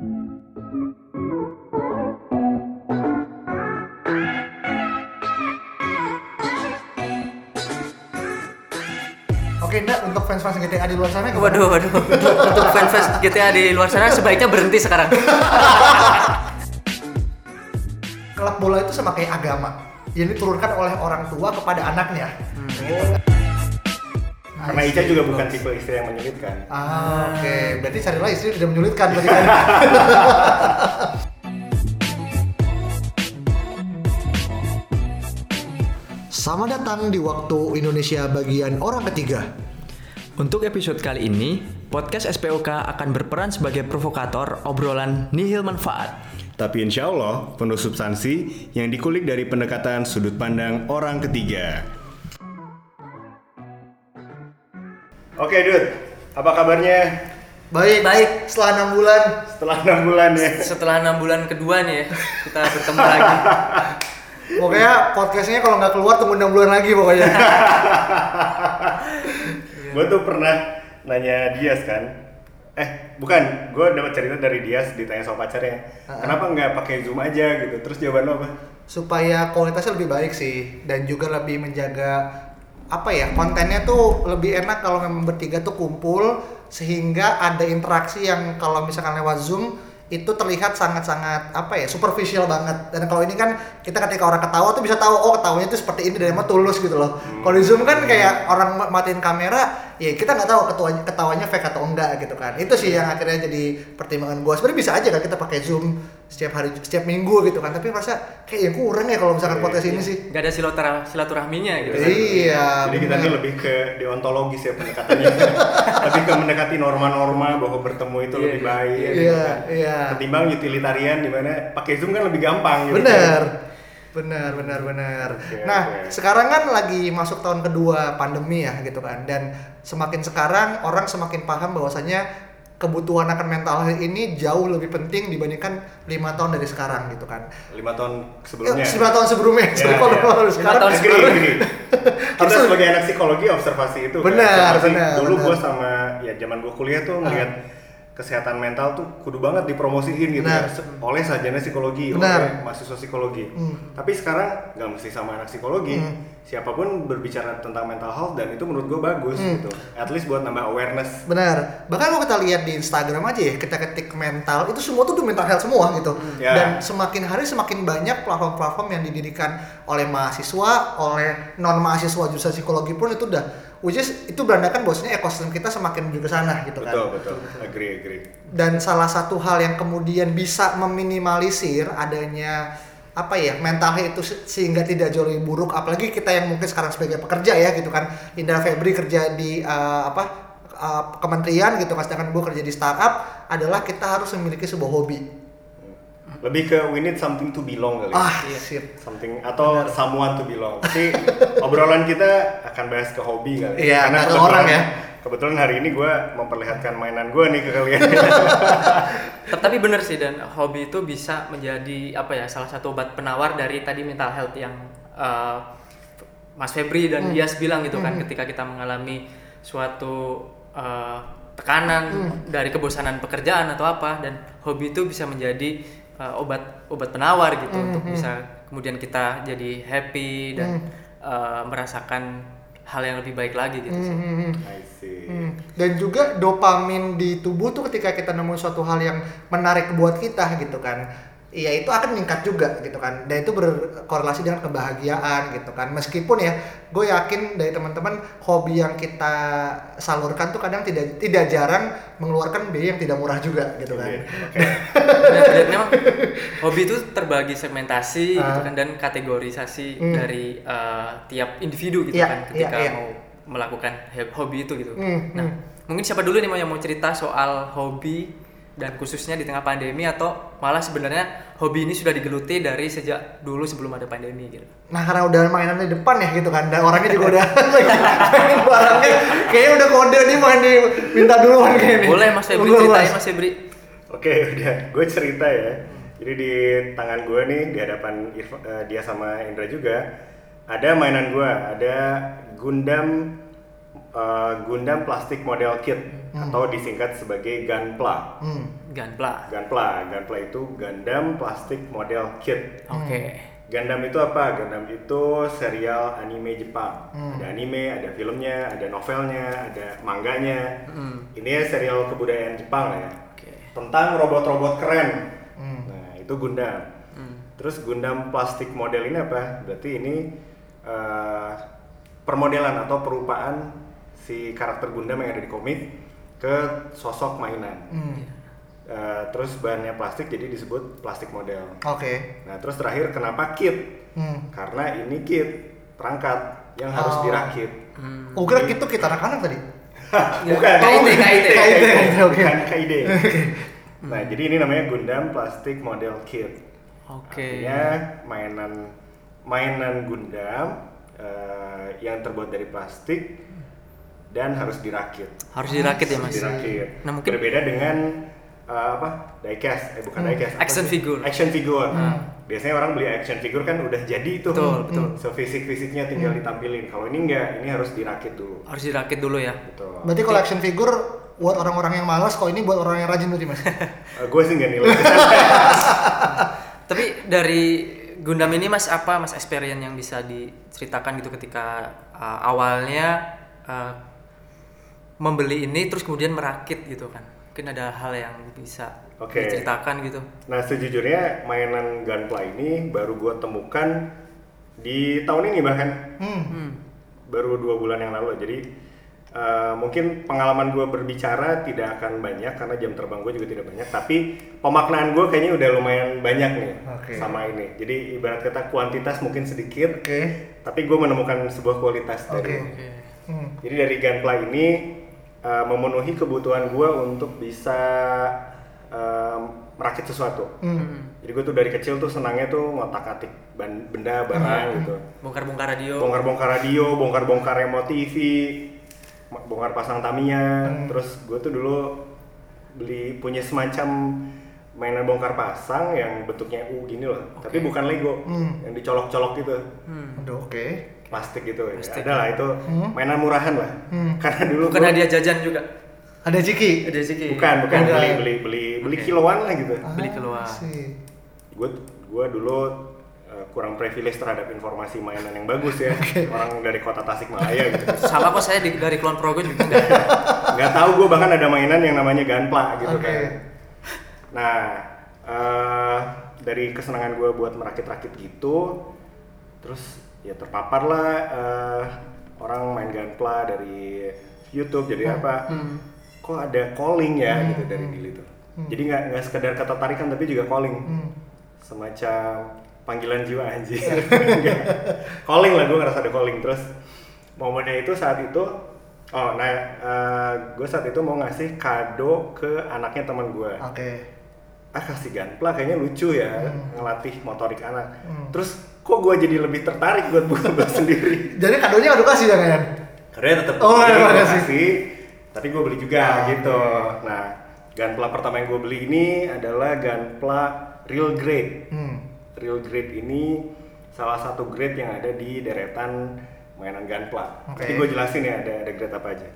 Oke, Nda, untuk fans-fans GTA di luar sana gimana? Waduh, waduh. Untuk fans GTA di luar sana sebaiknya berhenti sekarang. Klub bola itu sama kayak agama. Yang diturunkan oleh orang tua kepada anaknya. Karena Ica juga bukan tipe istri yang menyulitkan. Ah, oke. Berarti carilah istri yang tidak menyulitkan berarti kan. Selamat datang di waktu Indonesia bagian orang ketiga. Untuk episode kali ini, podcast SPOK akan berperan sebagai provokator obrolan nihil manfaat. Tapi insya Allah penuh substansi yang dikulik dari pendekatan sudut pandang orang ketiga. Oke, Dut. Apa kabarnya Baik, Baik. Setelah enam bulan, setelah enam bulan ya? Setelah enam bulan kedua nih ya, kita bertemu lagi. pokoknya podcastnya kalau nggak keluar tunggu enam bulan lagi pokoknya. gue tuh pernah nanya Dias kan eh bukan gue dapat cerita dari Dias ditanya sama pacarnya kenapa nggak pakai zoom aja gitu terus jawaban lo apa supaya kualitasnya lebih baik sih dan juga lebih menjaga apa ya kontennya tuh lebih enak kalau memang bertiga tuh kumpul sehingga ada interaksi yang kalau misalkan lewat zoom itu terlihat sangat-sangat apa ya superficial banget. Dan kalau ini kan kita ketika orang ketawa tuh bisa tahu oh ketawanya tuh seperti ini dan emang tulus gitu loh. Kalau di zoom kan kayak orang ma- matiin kamera ya kita nggak tahu ketawanya, ketawanya fake atau enggak gitu kan. Itu sih yang akhirnya jadi pertimbangan gua. Sebenarnya bisa aja kan kita pakai zoom setiap hari setiap minggu gitu kan tapi rasa kayak yang kurang ya kalau misalkan podcast ini sih Gak ada silaturah silaturahminya gitu. kan. iya jadi kita benar. nih lebih ke deontologis ya pendekatannya lebih ke mendekati norma-norma bahwa bertemu itu Iya, lebih baik iya, gitu kan. iya. ketimbang utilitarian di mana pakai zoom kan lebih gampang gitu Bener. kan. Benar, benar, benar. Oke, nah, oke. sekarang kan lagi masuk tahun kedua pandemi ya gitu kan. Dan semakin sekarang orang semakin paham bahwasanya kebutuhan akan mental health ini jauh lebih penting dibandingkan lima tahun dari sekarang gitu kan. lima tahun Eh, sebelumnya lima tahun sebelumnya. Ya, Sorry, kalau ya. kalau sekarang tahun Gini, sebelum- gini. Kita sebagai anak psikologi observasi itu kan. Benar, Observasi. benar, Dulu benar. gue sama ya zaman gue kuliah tuh ngeliat kesehatan mental tuh kudu banget dipromosiin gitu Benar. ya. Oleh sarjana psikologi, Benar. oleh mahasiswa psikologi. Hmm. Tapi sekarang nggak mesti sama anak psikologi. Hmm. Siapa pun berbicara tentang mental health dan itu menurut gue bagus Hmm. gitu. At least buat nambah awareness. Benar. Bahkan kalau kita lihat di Instagram aja ya, kita ketik mental, itu semua tuh mental health semua gitu. Ya. Dan semakin hari semakin banyak platform-platform yang didirikan oleh mahasiswa, oleh non mahasiswa jurusan psikologi pun itu udah which is itu berandakan bahwasanya ekosistem kita semakin menuju ke sana gitu kan. Betul, betul. Agree, agree. Dan salah satu hal yang kemudian bisa meminimalisir adanya apa ya mental itu se- sehingga tidak jauh lebih buruk apalagi kita yang mungkin sekarang sebagai pekerja ya gitu kan. Indra Febri kerja di eh, apa eh, kementerian gitu kan sedangkan gue kerja di startup adalah kita harus memiliki sebuah hobi Lebih ke we need something to belong kali. ya. ah sip something atau someone to belong. Tapi obrolan kita akan bahas ke hobi kali. Iya, nggak ke kebetulan- orang ya. Kebetulan hari ini gue memperlihatkan mainan gue nih ke kalian. Tapi bener sih dan hobi itu bisa menjadi apa ya salah satu obat penawar dari tadi mental health yang eh, Mas Febri Hmm. dan Dias bilang gitu kan ketika kita mengalami suatu eh, tekanan Hmm. dari kebosanan pekerjaan atau apa dan hobi itu bisa menjadi eh, obat obat penawar gitu Hmm, untuk bisa kemudian kita jadi happy dan eh, merasakan hal yang lebih baik lagi gitu sih. Hmm, I see. Hmm. Dan juga dopamin di tubuh tuh ketika kita nemu suatu hal yang menarik buat kita gitu kan. Iya itu akan meningkat juga gitu kan. Dan itu berkorelasi dengan kebahagiaan gitu kan. Meskipun ya gue yakin dari teman-teman hobi yang kita salurkan tuh kadang tidak tidak jarang mengeluarkan biaya yang tidak murah juga gitu kan. Iya, Oke. dan, dan memang hobi itu terbagi segmentasi gitu Ah. kan dan kategorisasi Hmm. dari uh, tiap individu gitu Iya, kan ketika iya, iya. mau melakukan hobi itu gitu. Hmm, Nah, hmm. mungkin siapa dulu nih mau yang mau cerita soal hobi dan khususnya di tengah pandemi atau malah sebenarnya hobi ini sudah digeluti dari sejak dulu sebelum ada pandemi gitu. Nah karena udah mainan di depan ya gitu kan, dan orangnya juga udah mainin barangnya, kayaknya udah kode nih main di minta duluan kayaknya. Boleh Mas Febri Boleh, ceritain Mas. Mas Febri. Oke, udah. Gue cerita ya. Jadi di tangan gue nih, di hadapan eh, dia sama Indra juga, ada mainan gue. Ada Gundam eh, Gundam Plastic Model Kit atau disingkat sebagai Gunpla. Hmm. Gunpla. Gunpla, Gunpla itu Gundam Plastic Model Kit. Oke. Gundam itu apa? Gundam itu serial anime Jepang. Ada anime, ada filmnya, ada novelnya, ada mangganya. Ini ya serial kebudayaan Jepang lah ya. Oke. Tentang robot-robot keren. Hmm. Nah, itu Gundam. Terus Gundam plastik model ini apa? Berarti ini eh, permodelan atau perupaan si karakter Gundam yang ada di komik ke sosok mainan. Hmm. Eh, terus bahannya plastik jadi disebut plastik model. Oke. Nah, terus terakhir kenapa kit? Hmm. Karena ini kit perangkat yang harus Oh. dirakit. Hmm. Oh, kira gitu kita anak-anak tadi. Bukan. KID, KID. KID, oke. Bukan KID. Nah, jadi ini namanya Gundam Plastic Model Kit. Oke. Artinya mainan mainan Gundam eh, yang terbuat dari plastik dan harus dirakit. Harus dirakit ya mas. Dirakit. Nah mungkin berbeda dengan eh, apa? Diecast, eh bukan diecast. apa Action sih? figure. Action figure. Biasanya orang beli action figure kan udah jadi tuh. Betul, betul. So fisik-fisiknya tinggal ditampilin. Kalau ini enggak, ini harus dirakit dulu. harus dirakit dulu ya. Betul. Berarti kalau action figure buat orang-orang yang malas, kok ini buat orang yang rajin berarti mas? gue sih nggak nilai. Tapi dari Gundam ini mas apa mas experience yang bisa diceritakan gitu ketika uh, awalnya uh, membeli ini terus kemudian merakit gitu kan? Mungkin ada hal yang bisa Oke. diceritakan gitu. Nah sejujurnya mainan Gunpla ini baru gue temukan di tahun ini bahkan Hmm. Hmm. baru dua bulan yang lalu jadi eh, mungkin pengalaman gue berbicara tidak akan banyak karena jam terbang gue juga tidak banyak tapi pemaknaan gue kayaknya udah lumayan banyak nih Oke. sama ini jadi ibarat kata kuantitas mungkin sedikit Oke. tapi gue menemukan sebuah kualitas dari Oke. Oke. Hmm. jadi dari Gunpla ini uh, memenuhi kebutuhan gue untuk bisa um, merakit sesuatu. Hmm. Jadi gue tuh dari kecil tuh senangnya tuh ngotak-atik benda barang gitu. Bongkar-bongkar radio. Bongkar-bongkar radio, bongkar-bongkar remote TV, bongkar pasang Tamiya. Terus gue tuh dulu beli punya semacam mainan bongkar pasang yang bentuknya U gini loh. Tapi bukan Lego, Hmm. yang dicolok-colok gitu Hmm. Aduh, oke. Plastik gitu Plastik. ada lah itu Hmm. mainan murahan lah Hmm. karena dulu Bukan gua- hadiah jajan juga. Ada Ciki. Ada sih bukan bukan beli beli beli beli Oke. kiloan lah gitu Beli keluar. sih. gue gue dulu uh, kurang privilege terhadap informasi mainan yang bagus ya orang dari kota Tasikmalaya gitu Sama kok saya di, dari Kulon Progo juga enggak. nggak tahu gue bahkan ada mainan yang namanya Gunpla gitu Oke. kan nah eh, dari kesenangan gue buat merakit-rakit gitu terus ya terpapar lah eh, orang main Gunpla dari YouTube jadi apa kok ada calling ya gitu dari Billy tuh. Jadi nggak nggak sekedar ketertarikan tapi juga calling. Hmm. semacam panggilan jiwa anjir Nggak. calling lah gue ngerasa ada calling. Terus momennya itu saat itu oh nah gue saat itu mau ngasih kado ke anaknya teman gue Oke. ah kasih gunpla kayaknya lucu ya ngelatih motorik anak. Hmm. terus kok gue jadi lebih tertarik buat buka buat sendiri Jadi kadonya nggak kasih jangan? karena tetap Oh, makasih. kasih, tapi gue beli juga Ah, gitu nah gunpla pertama yang gue beli ini adalah gunpla real grade Hmm. real grade ini salah satu grade yang ada di deretan mainan Gunpla. Oke. Nanti gue jelasin ya ada ada grade apa aja.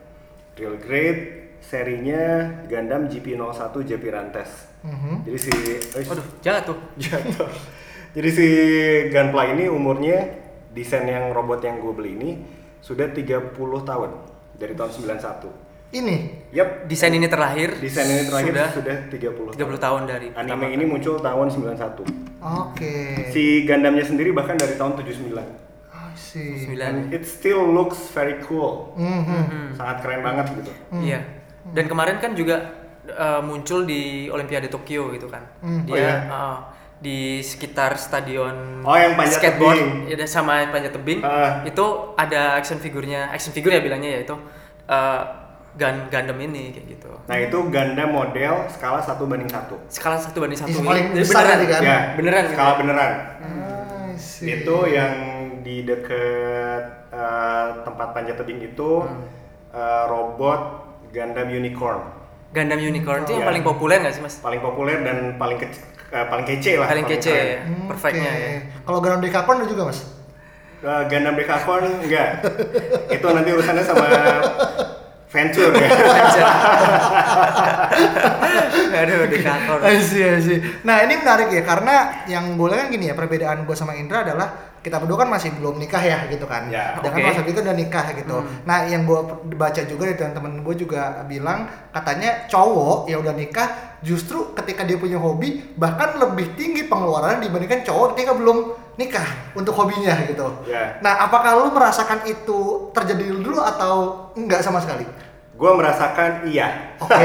Real grade serinya Gundam GP01 JP Rantes. Mhm. Jadi si eh, Waduh, jatuh. jatuh. Jadi si Gunpla ini umurnya desain yang robot yang gue beli ini sudah 30 tahun dari tahun 91. Ini. Yap, Desain ini terlahir. desain ini terakhir sudah sudah, 30 30 tahun dari Anime ini muncul tahun 91. Oke. Si Gundamnya sendiri bahkan dari tahun 79. I see. Sembilan. And it still looks very cool. Mhm. Sangat keren banget gitu. Iya. Dan kemarin kan juga uh, muncul di Olimpiade Tokyo gitu kan. Hmm. Dia Oh, iya? uh, di sekitar stadion Oh, yang panjat skateboard tebing. ya, sama panjat tebing Ah. itu ada action figurnya action figure ya bilangnya ya itu uh, Gun Gundam ini kayak gitu. Nah itu Gundam model skala 1 banding 1 Skala satu banding satu. Yang paling Jadi besar beneran kan? Ya, Beneran, skala kan? beneran. See. Itu yang di deket eh, tempat panjat tebing itu Hmm. eh, robot Gundam Unicorn. Gundam Unicorn itu yang Iya. paling populer nggak sih mas? Paling populer dan paling kece- eh, paling kece lah. Paling kece keren. ya, Hmm, perfectnya oke. ya. Kalau Gundam Decapon ada juga mas? uh, Gundam Decathlon enggak. Itu nanti urusannya sama Venture ya. Aduh, dekator. I see, I see. Nah ini menarik ya karena yang gue lihat kan gini ya perbedaan gue sama Indra adalah kita berdua kan masih belum nikah ya gitu kan. Ya, Sedangkan oke. Mas Abi kan udah nikah gitu. Nah yang gue baca juga dari teman-teman gue juga bilang katanya cowok yang udah nikah justru ketika dia punya hobi bahkan lebih tinggi pengeluaran dibandingkan cowok ketika belum nikah untuk hobinya gitu. Ya. Nah apakah lu merasakan itu terjadi dulu atau enggak sama sekali? Gue merasakan iya. Oke.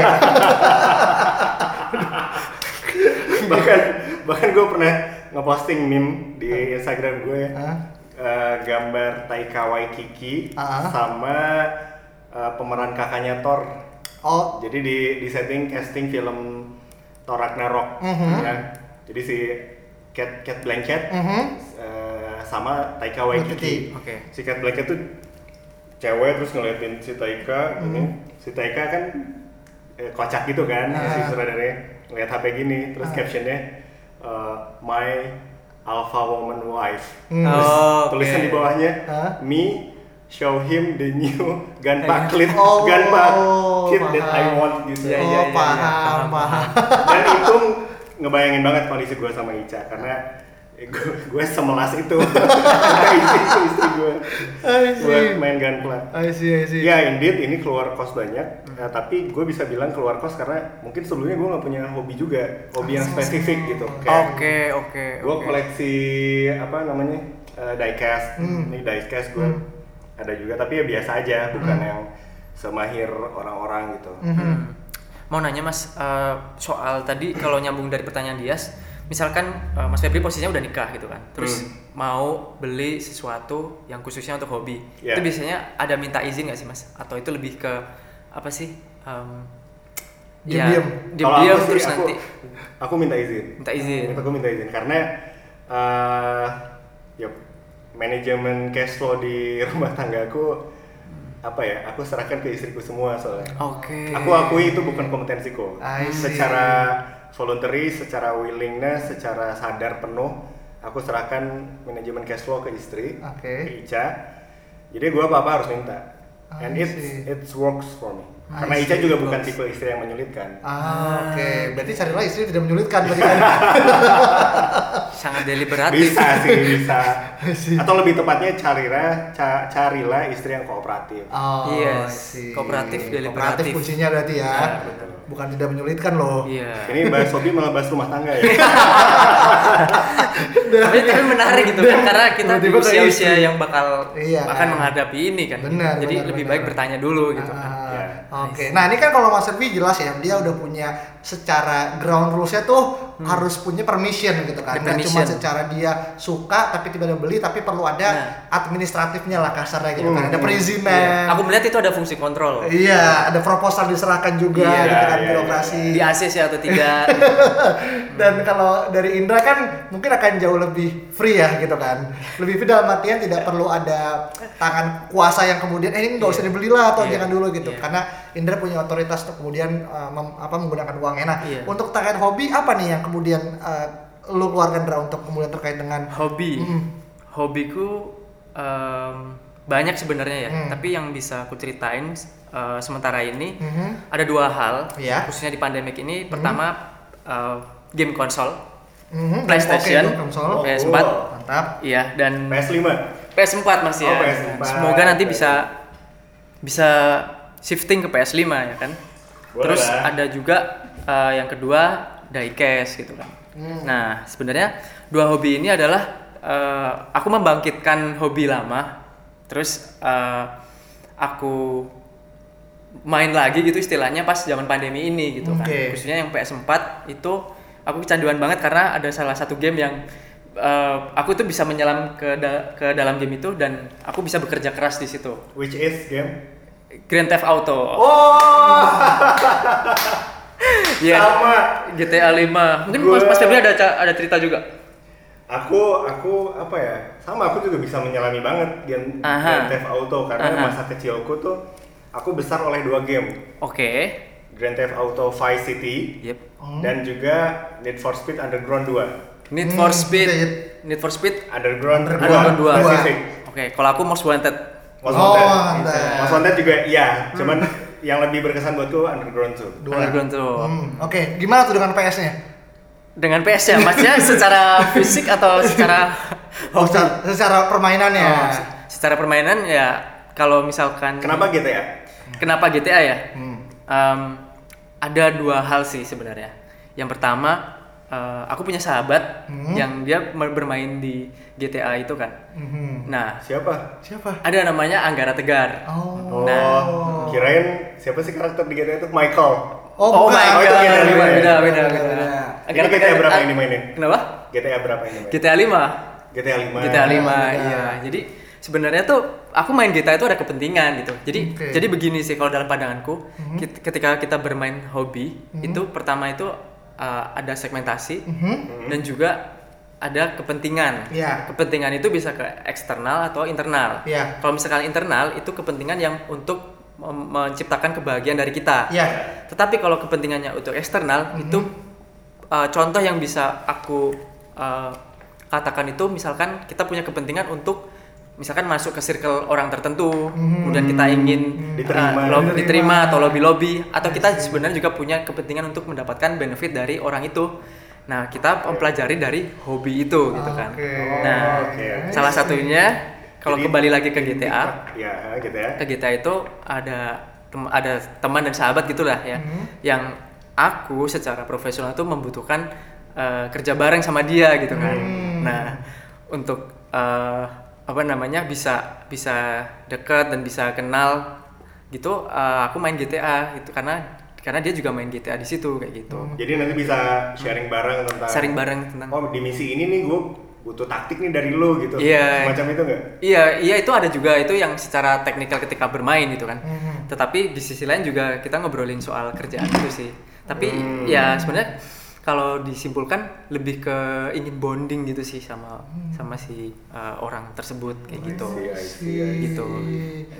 bahkan bahkan gue pernah ngeposting meme di Instagram gue Hah? eh, gambar Taika Waititi Ah. sama eh, pemeran kakaknya Thor. Oh, Jadi di di setting casting film Thor Ragnarok Mhm. ya. Jadi si Cat Cat Blanchett mhm. eh, sama Taika Waititi. Oke. Si Cat Blanchett tuh cewek terus ngeliatin si Taika Hmm. ini. Si Taika kan eh, kocak gitu kan Ah. si sutradaranya ngeliat HP gini terus Ah. captionnya eh, my alpha woman wife. Hmm. Terus Oh, oke. tulisan di bawahnya Hah? me show him the new gunpla clip Oh, gunpla kit that I want gitu. Iya, oh, iya, iya, paham, paham, paham. Dan itu ngebayangin banget kondisi gue sama Ica karena gue, gue semelas itu ke istri gue I see. buat main gunpla. I see, I see. Ya indeed ini keluar kos banyak, Nah, tapi gue bisa bilang keluar kos karena mungkin sebelumnya gue nggak punya hobi juga, hobi yang spesifik gitu. Oke, oke, gue oke. koleksi apa namanya eh, diecast, Hmm. ini diecast gue Hmm. ada juga, tapi ya biasa aja, bukan yang semahir orang-orang gitu. Mhm. Mau nanya Mas eh, soal tadi kalau nyambung dari pertanyaan Dias, misalkan eh, Mas Febri posisinya udah nikah gitu kan, terus mau beli sesuatu yang khususnya untuk hobi, Ya. itu biasanya ada minta izin nggak sih Mas? Atau itu lebih ke apa sih? Diam-diam. Kalau diam-diam aku sih, terus aku, nanti aku minta izin. minta izin. Aku minta izin karena eh ya manajemen cash flow di rumah tanggaku apa ya? Aku serahkan ke istriku semua soalnya. Oke. Aku akui itu bukan kompetensiku. Secara voluntary, secara willingness, secara sadar penuh, aku serahkan manajemen cash flow ke istri, Oke. ke Ica. Jadi gua apa-apa harus minta. And I it see. it works for me. I Karena Ica juga bukan tipe istri yang menyulitkan. Ah, oke. Berarti carilah istri tidak menyulitkan berarti kan. Sangat deliberatif. Bisa sih, bisa. Atau lebih tepatnya carilah ca- carilah istri yang kooperatif. Oh, Yes. Kooperatif, deliberatif. Kooperatif kuncinya berarti ya. Ya, betul. Bukan tidak menyulitkan loh. Iya. Ini bahas hobi malah bahas rumah tangga ya. tapi, tapi menarik gitu kan karena kita di usia-usia yang bakal Iya. akan menghadapi ini kan. Benar, Jadi benar, lebih benar. baik bertanya dulu gitu kan. Ah. Oke, nah ini kan kalau Mas Servi jelas ya dia udah punya secara ground rules-nya tuh harus punya permission gitu kan. Nggak cuma secara dia suka tapi tiba-tiba beli tapi perlu ada Nah. administratifnya lah kasarnya gitu kan. Hmm. Ada Iya. perizinan. Aku melihat itu ada fungsi kontrol. Iya, ada proposal diserahkan juga Iya, gitu kan iya, birokrasi. Di ACC atau tidak. Dan kalau dari Indra kan mungkin akan jauh lebih free ya gitu kan. Lebih free dalam artian tidak perlu ada tangan kuasa yang kemudian eh ini nggak usah dibeli lah atau Iya. jangan dulu gitu. Iya. Karena Indra punya otoritas untuk kemudian uh, mem- apa menggunakan uangnya. Nah, Iya. untuk terkait hobi apa nih yang kemudian uh, lu keluarkan Indra untuk kemudian terkait dengan Hobi. Mm. Hobiku em, banyak sebenarnya ya, Hmm. tapi yang bisa aku ceritain eh, sementara ini Mhm. ada dua hal, Iya. khususnya di pandemik ini. Pertama eh, game konsol, Mhm, PlayStation, oke, konsol. Oh, PS4, cool. Mantap. iya dan PS5. PS4 masih Oh, ya. PS4. Semoga nanti bisa bisa shifting ke PS5 ya kan. Boleh Terus lah. ada juga eh, yang kedua diecast gitu kan. Hmm. Nah, sebenarnya dua hobi ini adalah eh, aku membangkitkan hobi lama. Terus eh, aku main lagi gitu istilahnya pas zaman pandemi ini gitu kan. Oke. Khususnya yang PS4 itu aku kecanduan banget karena ada salah satu game yang eh, aku tuh bisa menyelam ke da- ke dalam game itu dan aku bisa bekerja keras di situ. Which is game? Grand Theft Auto. Oh, Iya. sama. GTA 5. Mungkin Gua- Mas Mas Febri ada ada cerita juga. Aku aku apa ya? Sama aku juga bisa menyelami banget game Aha. Grand Theft Auto karena Aha. masa kecilku tuh aku besar oleh dua game. Oke. Grand Theft Auto Vice City Yep. dan juga Need for Speed Underground 2. Need for Hmm, Speed. Need for Speed. Underground, Underground 2, dua. Pacific. Oke, kalau aku Most Wanted. Most Oh, Wanted. Wanted. Most Wanted juga iya, cuman yang lebih berkesan buatku Underground tuh. Dua. Underground tuh. Hmm, Oke, gimana tuh dengan PS-nya? Dengan PS ya, maksudnya secara fisik atau secara Oh, secara, secara permainannya. Oh, se- secara permainan ya kalau misalkan Kenapa GTA? Kenapa GTA ya? Hmm. Em, ada dua hal sih sebenarnya. Yang pertama, eh, aku punya sahabat Hmm. yang dia bermain di GTA itu kan. Mhm. Nah, Siapa? Siapa? ada namanya Anggara Tegar. Oh. Oh, Nah. kirain siapa sih karakter di GTA itu? Michael. Oh, bukan. my Oh, itu god, GTA lima ya? beda, beda, Beda, beda. beda. Ini GTA berapa yang dimainin? Kenapa? GTA berapa ini? Main? GTA 5. GTA 5. GTA 5, beda. iya. Jadi sebenarnya tuh aku main GTA itu ada kepentingan gitu. Jadi Oke. jadi begini sih kalau dalam pandanganku, kit- ketika kita bermain hobi, itu pertama itu uh, ada segmentasi Mhm. dan juga ada kepentingan. Iya. Kepentingan itu bisa ke eksternal atau internal. Iya. Kalau misalkan internal itu kepentingan yang untuk menciptakan kebahagiaan dari kita. Iya. Tetapi kalau kepentingannya untuk eksternal Mhm. itu uh, contoh yang bisa aku uh, katakan itu misalkan kita punya kepentingan untuk misalkan masuk ke circle orang tertentu, Mhm. kemudian kita ingin Diterima. uh, Diterima. diterima atau lobby lobby atau kita sebenarnya juga punya kepentingan untuk mendapatkan benefit dari orang itu. Nah kita mempelajari dari hobi itu gitu kan. Oke. Nah Oke. salah satunya kalau kembali lagi ke GTA, Ya, GTA. ke GTA itu ada tem- ada teman dan sahabat gitulah ya Mhm. yang aku secara profesional tuh membutuhkan eh, kerja bareng sama dia gitu kan Hmm. nah untuk eh, apa namanya bisa bisa deket dan bisa kenal gitu eh, aku main GTA gitu karena karena dia juga main GTA di situ kayak gitu Jadi nanti bisa sharing bareng tentang sharing bareng tentang Oh, di misi ini nih gue butuh taktik nih dari lo gitu. Iya. Semacam itu enggak? Iya, iya itu ada juga itu yang secara teknikal ketika bermain gitu kan. Mhm. Tetapi di sisi lain juga kita ngobrolin soal kerjaan itu sih. Tapi Hmm. ya sebenarnya kalau disimpulkan lebih ke ingin bonding gitu sih sama sama si uh, orang tersebut kayak gitu. I see, I see. Gitu.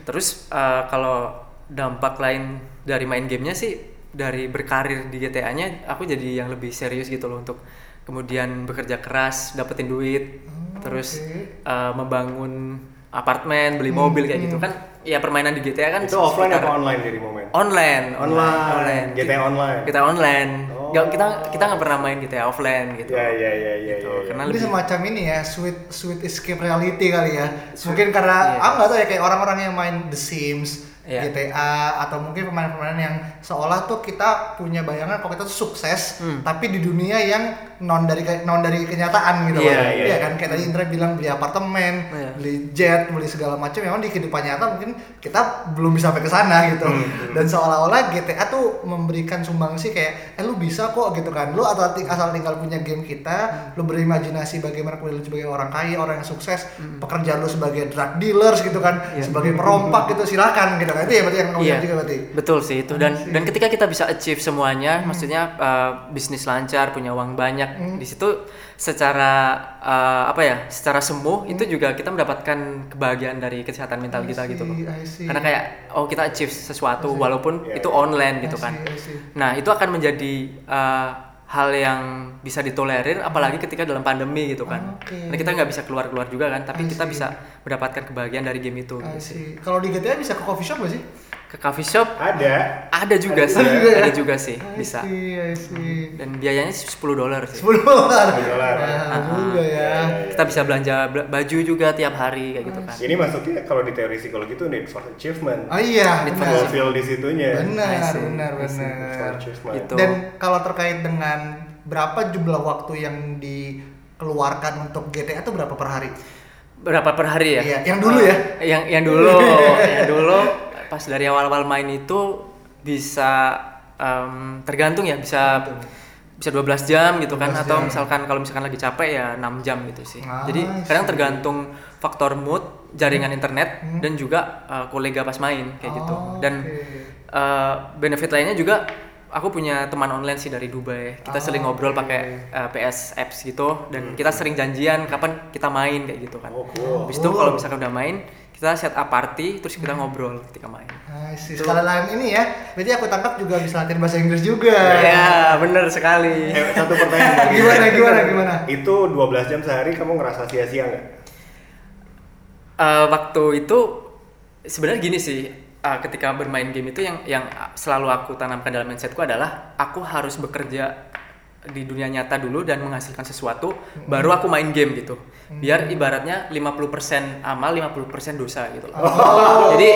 Terus uh, kalau dampak lain dari main gamenya sih dari berkarir di GTA-nya aku jadi yang lebih serius gitu loh untuk kemudian bekerja keras dapetin duit terus oke. uh, membangun apartemen beli mobil kayak gitu kan ya permainan di GTA kan Itu offline apa online jadi momen? online Online. GTA online. kita online Oh. Nggak- kita kita nggak pernah main GTA offline gitu Ya, ya, ya, ya, Gitu, ya, ya. karena Ini lebih semacam ini ya, sweet sweet escape reality kali ya. Mungkin karena Iya. aku nggak tahu ya kayak orang-orang yang main The Sims, Iya. GTA atau mungkin pemain-pemain yang seolah tuh kita punya bayangan kalau kita tuh sukses, Hmm. tapi di dunia yang non dari non dari kenyataan gitu Iya, kan. iya, Iya iya. kan kayak tadi Indra bilang beli apartemen, Iya. beli jet, beli segala macam. Memang di kehidupan nyata mungkin kita belum bisa sampai ke sana gitu. Hmm, Dan seolah-olah GTA tuh memberikan sumbangsi kayak eh lu bisa kok gitu kan. Lu atau ting- asal tinggal punya game kita, lu berimajinasi bagaimana kuliah lu sebagai orang kaya, orang yang sukses, pekerjaan lu sebagai drug dealers gitu kan, Iya. sebagai perompak gitu silakan gitu kan. Itu ya berarti yang kamu Iya, bilang juga berarti. betul sih itu dan dan ketika kita bisa achieve semuanya, maksudnya uh, bisnis lancar, punya uang banyak, di situ secara uh, apa ya, secara semu itu juga kita mendapatkan kebahagiaan dari kesehatan mental I kita gitu loh. see, I see. Karena kayak oh kita achieve sesuatu walaupun Iya, itu online gitu I kan. see, I see. Nah itu akan menjadi uh, hal yang bisa ditolerir apalagi ketika dalam pandemi gitu kan. Oke. Nah kita nggak bisa keluar keluar juga kan, tapi kita bisa mendapatkan kebahagiaan dari game itu. Gitu sih. Kalau di GTA bisa ke coffee shop gak sih? Ke coffee shop Ada. ada juga Ada sih, juga ya? ada juga sih, I bisa. see, I see. Dan biayanya sih 10 dolar sih. 10 dolar. 10 dolar. Nah, juga ya. Kita bisa belanja bel- baju juga tiap hari kayak gitu kan. Ini masuknya kalau di teori psikologi itu need for achievement. Oh iya, Need for benar. Fulfill di situnya. Benar, benar, benar. Gitu. Dan kalau terkait dengan berapa jumlah waktu yang dikeluarkan untuk GTA itu berapa per hari? Berapa per hari ya? Iya, yang dulu ya. Yang yang dulu, yang dulu pas dari awal-awal main itu bisa em, tergantung ya, bisa bisa 12 jam gitu kan 12 atau jam. misalkan kalau misalkan lagi capek ya 6 jam gitu sih. Ah, Jadi kadang tergantung faktor mood, jaringan internet Hmm. dan juga eh, kolega pas main kayak gitu. Oh, Dan oke. eh, benefit lainnya juga aku punya teman online sih dari Dubai. Kita Ah, sering ngobrol oke. pakai eh, PS apps gitu dan kita sering janjian kapan kita main kayak gitu kan. Oh, cool. Habis itu kalau misalkan udah main, kita set up party terus kita ngobrol ketika main. Nah, sih sekali lain ini ya. Berarti aku tangkap juga bisa latihan bahasa Inggris juga. Ya, bener sekali. Eh, satu pertanyaan. Gimana, gimana, gimana? Itu 12 jam sehari kamu ngerasa sia-sia nggak? Eh, waktu itu sebenarnya gini sih eh, ketika bermain game itu yang yang selalu aku tanamkan dalam mindsetku adalah aku harus bekerja di dunia nyata dulu dan menghasilkan sesuatu baru aku main game gitu biar ibaratnya 50% amal 50% dosa gitu loh. jadi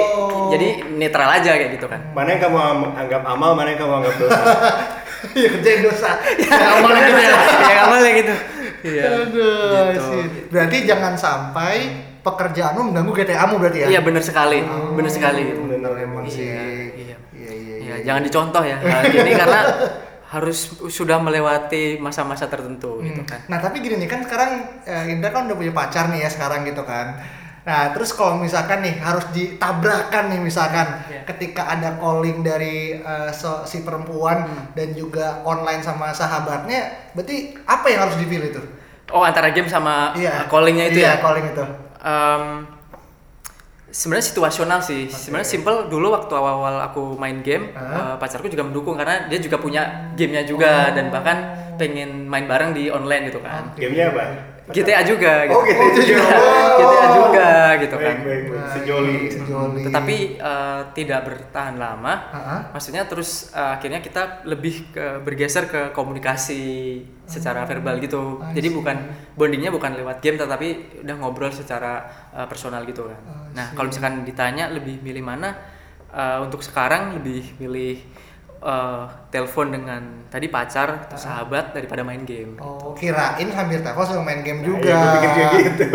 jadi netral aja kayak gitu kan Mana yang kamu am- anggap amal, mana yang kamu anggap dosa? Iya kerjain dosa. Ya amalnya gitu ya. ya amalnya gitu iya Aduh, Gitu. sih. Berarti jangan sampai pekerjaanmu mengganggu GTA-mu berarti ya? iya bener sekali bener sekali gitu. Bener emang sih. Iya, iya. Iya, iya, Ya, iya. jangan dicontoh ya hal gini karena harus sudah melewati masa-masa tertentu gitu Hmm. kan. Nah tapi gini nih kan sekarang eh, Indra kan udah punya pacar nih ya sekarang gitu kan. Nah terus kalau misalkan nih harus ditabrakan nih misalkan Iya. ketika ada calling dari so- si perempuan Hmm. dan juga online sama sahabatnya, berarti apa yang harus dipilih tuh? Oh antara game sama uh, callingnya itu iya, ya. calling itu. Em, sebenarnya situasional sih. Sebenarnya simple dulu waktu awal-awal aku main game, Hah? eh, pacarku juga mendukung karena dia juga punya gamenya juga dan bahkan pengen main bareng di online gitu kan. Gamenya apa? GTA juga Oh, gitu. GTA juga. GTA juga gitu kan. Baik, baik, baik. Sejoli. Sejoli. Tetapi eh, tidak bertahan lama. Ha-ha. Maksudnya terus eh, akhirnya kita lebih ke, bergeser ke komunikasi secara verbal gitu. Jadi bukan bondingnya bukan lewat game, tetapi udah ngobrol secara eh, personal gitu kan. Nah kalau misalkan ditanya lebih milih mana, eh, untuk sekarang lebih milih eh, telepon dengan tadi pacar atau sahabat daripada main game. Oh, kirain sambil telepon sama main game Nah, juga. iya, pikir kayak gitu.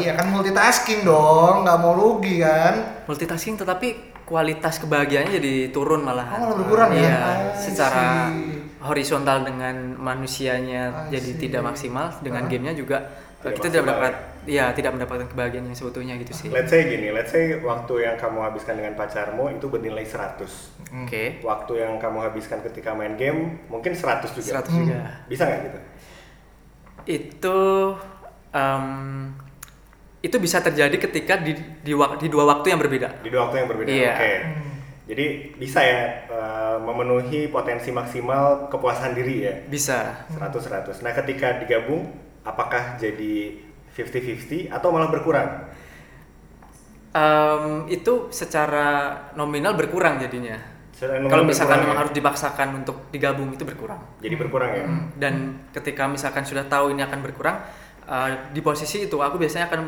iya kan multitasking dong, nggak mau rugi kan? Multitasking tetapi kualitas kebahagiaannya jadi turun malahan. Oh, malah berkurang ya? Iya, I secara see. horizontal dengan manusianya I jadi see. tidak maksimal, dengan Ah. gamenya juga Tidak kita tidak maksimal. Ya tidak mendapatkan kebahagiaan yang seutuhnya gitu sih. Let's say gini, let's say waktu yang kamu habiskan dengan pacarmu itu bernilai 100. Oke. Waktu yang kamu habiskan ketika main game mungkin 100 juga. 100 juga. Bisa nggak gitu? Itu em, itu bisa terjadi ketika di di, di dua waktu yang berbeda. Di dua waktu yang berbeda. Iya. Oke. Jadi bisa ya eh, memenuhi potensi maksimal kepuasan diri ya. Bisa. 100 100. Nah, ketika digabung apakah jadi 50-50 atau malah berkurang? Em, itu secara nominal berkurang jadinya. Kalau misalkan memang ya? harus dipaksakan untuk digabung itu berkurang. Jadi berkurang ya. dan ketika misalkan sudah tahu ini akan berkurang uh, di posisi itu aku biasanya akan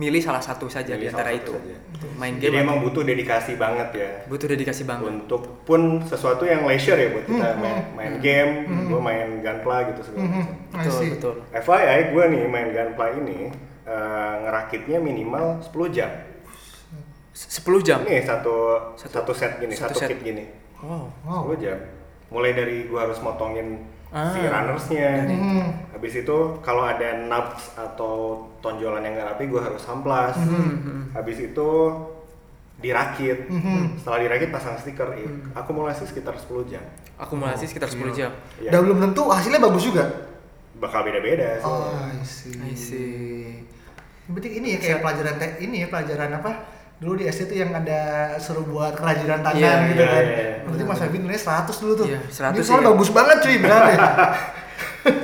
milih salah satu saja Milih di antara itu saja. main Jadi game emang butuh dedikasi banget ya. butuh dedikasi banget Untuk pun sesuatu yang leisure ya buat kita Hmm, main, main game, gue main gunpla gitu segala macam. I betul see. betul FYI gue nih main gunpla ini eh, ngerakitnya minimal 10 jam. S- 10 jam Ini satu Satu- satu, set gini, satu satu, set. kit gini. wow Wow. 10 jam. Mulai dari gue harus motongin si Ah. runnersnya. Hmm. Habis itu kalau ada nubs atau tonjolan yang nggak rapi gue harus amplas. Hmm, Habis itu dirakit. Hmm. Setelah dirakit pasang stiker. Ih, Akumulasi sekitar 10 jam. akumulasi sekitar 10 jam Ya, Dan belum tentu hasilnya bagus juga. bakal beda-beda sih. Oh, I see. I see. Berarti ini ya kayak pelajaran te- ini ya pelajaran apa? Dulu di SD tuh yang ada suruh buat kerajinan tangan Iya, gitu iya, kan. iya, iya. Berarti Mas Febin nilainya 100 dulu tuh. Iya, 100 Dia soalnya sih. bagus banget cuy, benar ya.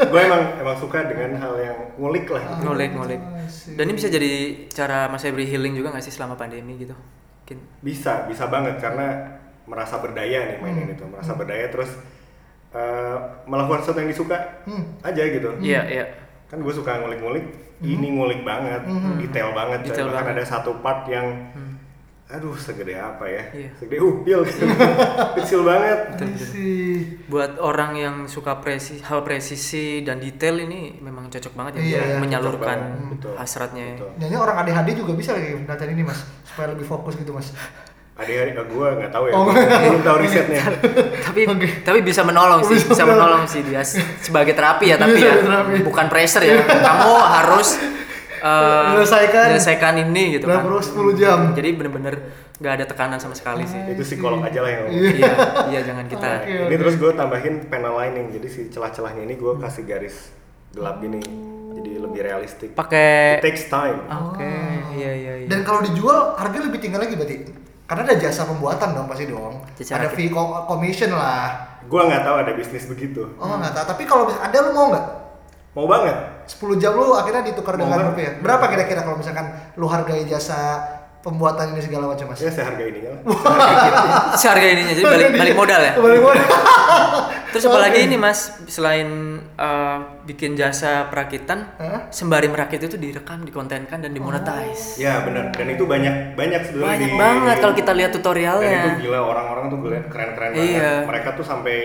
gue emang emang suka dengan hal yang ngulik lah. gitu. ngulik ngulik dan ini bisa jadi cara Mas Febri healing juga nggak sih selama pandemi gitu mungkin Bisa, bisa banget karena merasa berdaya nih mainin Hmm. itu, merasa berdaya terus eh, melakukan sesuatu yang disuka Hmm. aja gitu. iya iya Kan gue suka ngulik-ngulik, ini ngulik banget, Hmm. detail banget. Detail Bahkan banget. ada satu part yang, Hmm. aduh segede apa ya? Iya. Segede upil, kecil banget. I see. buat orang yang suka presi hal presisi dan detail ini memang cocok banget ya Iya, iya, menyalurkan. Betul. hasratnya Betul. Nyanyi orang ADHD juga bisa lagi latihan ini mas, supaya lebih fokus gitu mas. Adik-adik gue nggak tahu ya, Oh, gua belum tahu risetnya. tapi Oke. tapi bisa menolong sih Bisa bisa menolong sih dia sebagai terapi ya tapi ya terapi. bukan pressure ya kamu harus eh, Menyelesaikan. menyelesaikan ini gitu kan perlu 10 jam. jadi bener-bener nggak ada tekanan sama sekali sih Itu psikolog aja lah yang ngomong. iya iya jangan kita Oke, Ini oke. terus gue tambahin panel lining, jadi si celah-celahnya ini gue kasih garis gelap gini, jadi lebih realistik. pakai takes time. oke iya iya iya Dan kalau dijual harga lebih tinggi lagi berarti. Karena ada jasa pembuatan dong pasti dong. Jasa ada fee co- commission lah. Gue nggak tahu ada bisnis begitu. Oh nggak tahu. Tapi kalau bisa- ada lu mau nggak? mau banget 10 jam lu akhirnya ditukar Mau dengan banget. rupiah. Berapa kira-kira kalau misalkan lu hargai jasa pembuatan ini segala macam mas? ya seharga ininya lah Seharga ininya jadi balik balik modal ya. Balik modal. Terus apalagi ini Mas, selain eh, bikin jasa perakitan, Hah? sembari merakit itu direkam, dikontenkan dan dimonetize. ya benar dan itu banyak banyak sebenarnya Banyak di- banget kalau kita lihat dan itu tutorialnya. gila orang-orang tuh gila keren-keren Iya. banget mereka tuh sampai